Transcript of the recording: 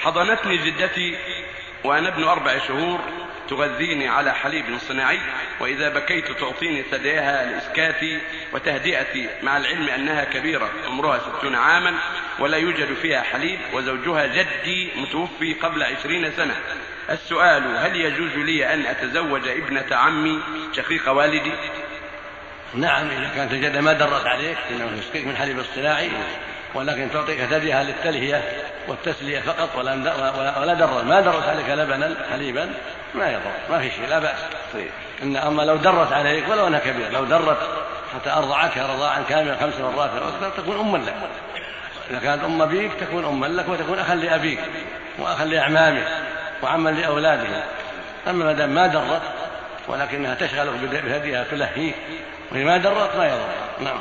حضنتني جدتي وأنا ابن أربع شهور تغذيني على حليب صناعي وإذا بكيت تعطيني ثديها لإسكاتي وتهدئتي مع العلم أنها كبيرة عمرها ستون عاما ولا يوجد فيها حليب وزوجها جدي متوفي قبل عشرين سنة. السؤال هل يجوز لي أن أتزوج ابنة عمي شقيق والدي؟ نعم إذا كانت الجدة ما درت عليك إنه يسقيك من حليب الصناعي. ولكن تعطيك ثديها للتلهية والتسلية فقط ولا ولا درت ما درت عليك لبنا حليبا ما يضر. ما في شيء لا بأس. طيب. إن أما لو درت عليك ولو أنها كبيرة لو درت حتى أرضعتك رضاعا كاملا خمس مرات أو أكثر تكون أما لك. إذا كانت أم أبيك تكون أما لك وتكون أخا لأبيك وأخا لأعمامك وعما لأولادهم أما ما دام ما درت ولكنها تشغلك بهديها تلهيك وهي ما درت ما يضر. نعم.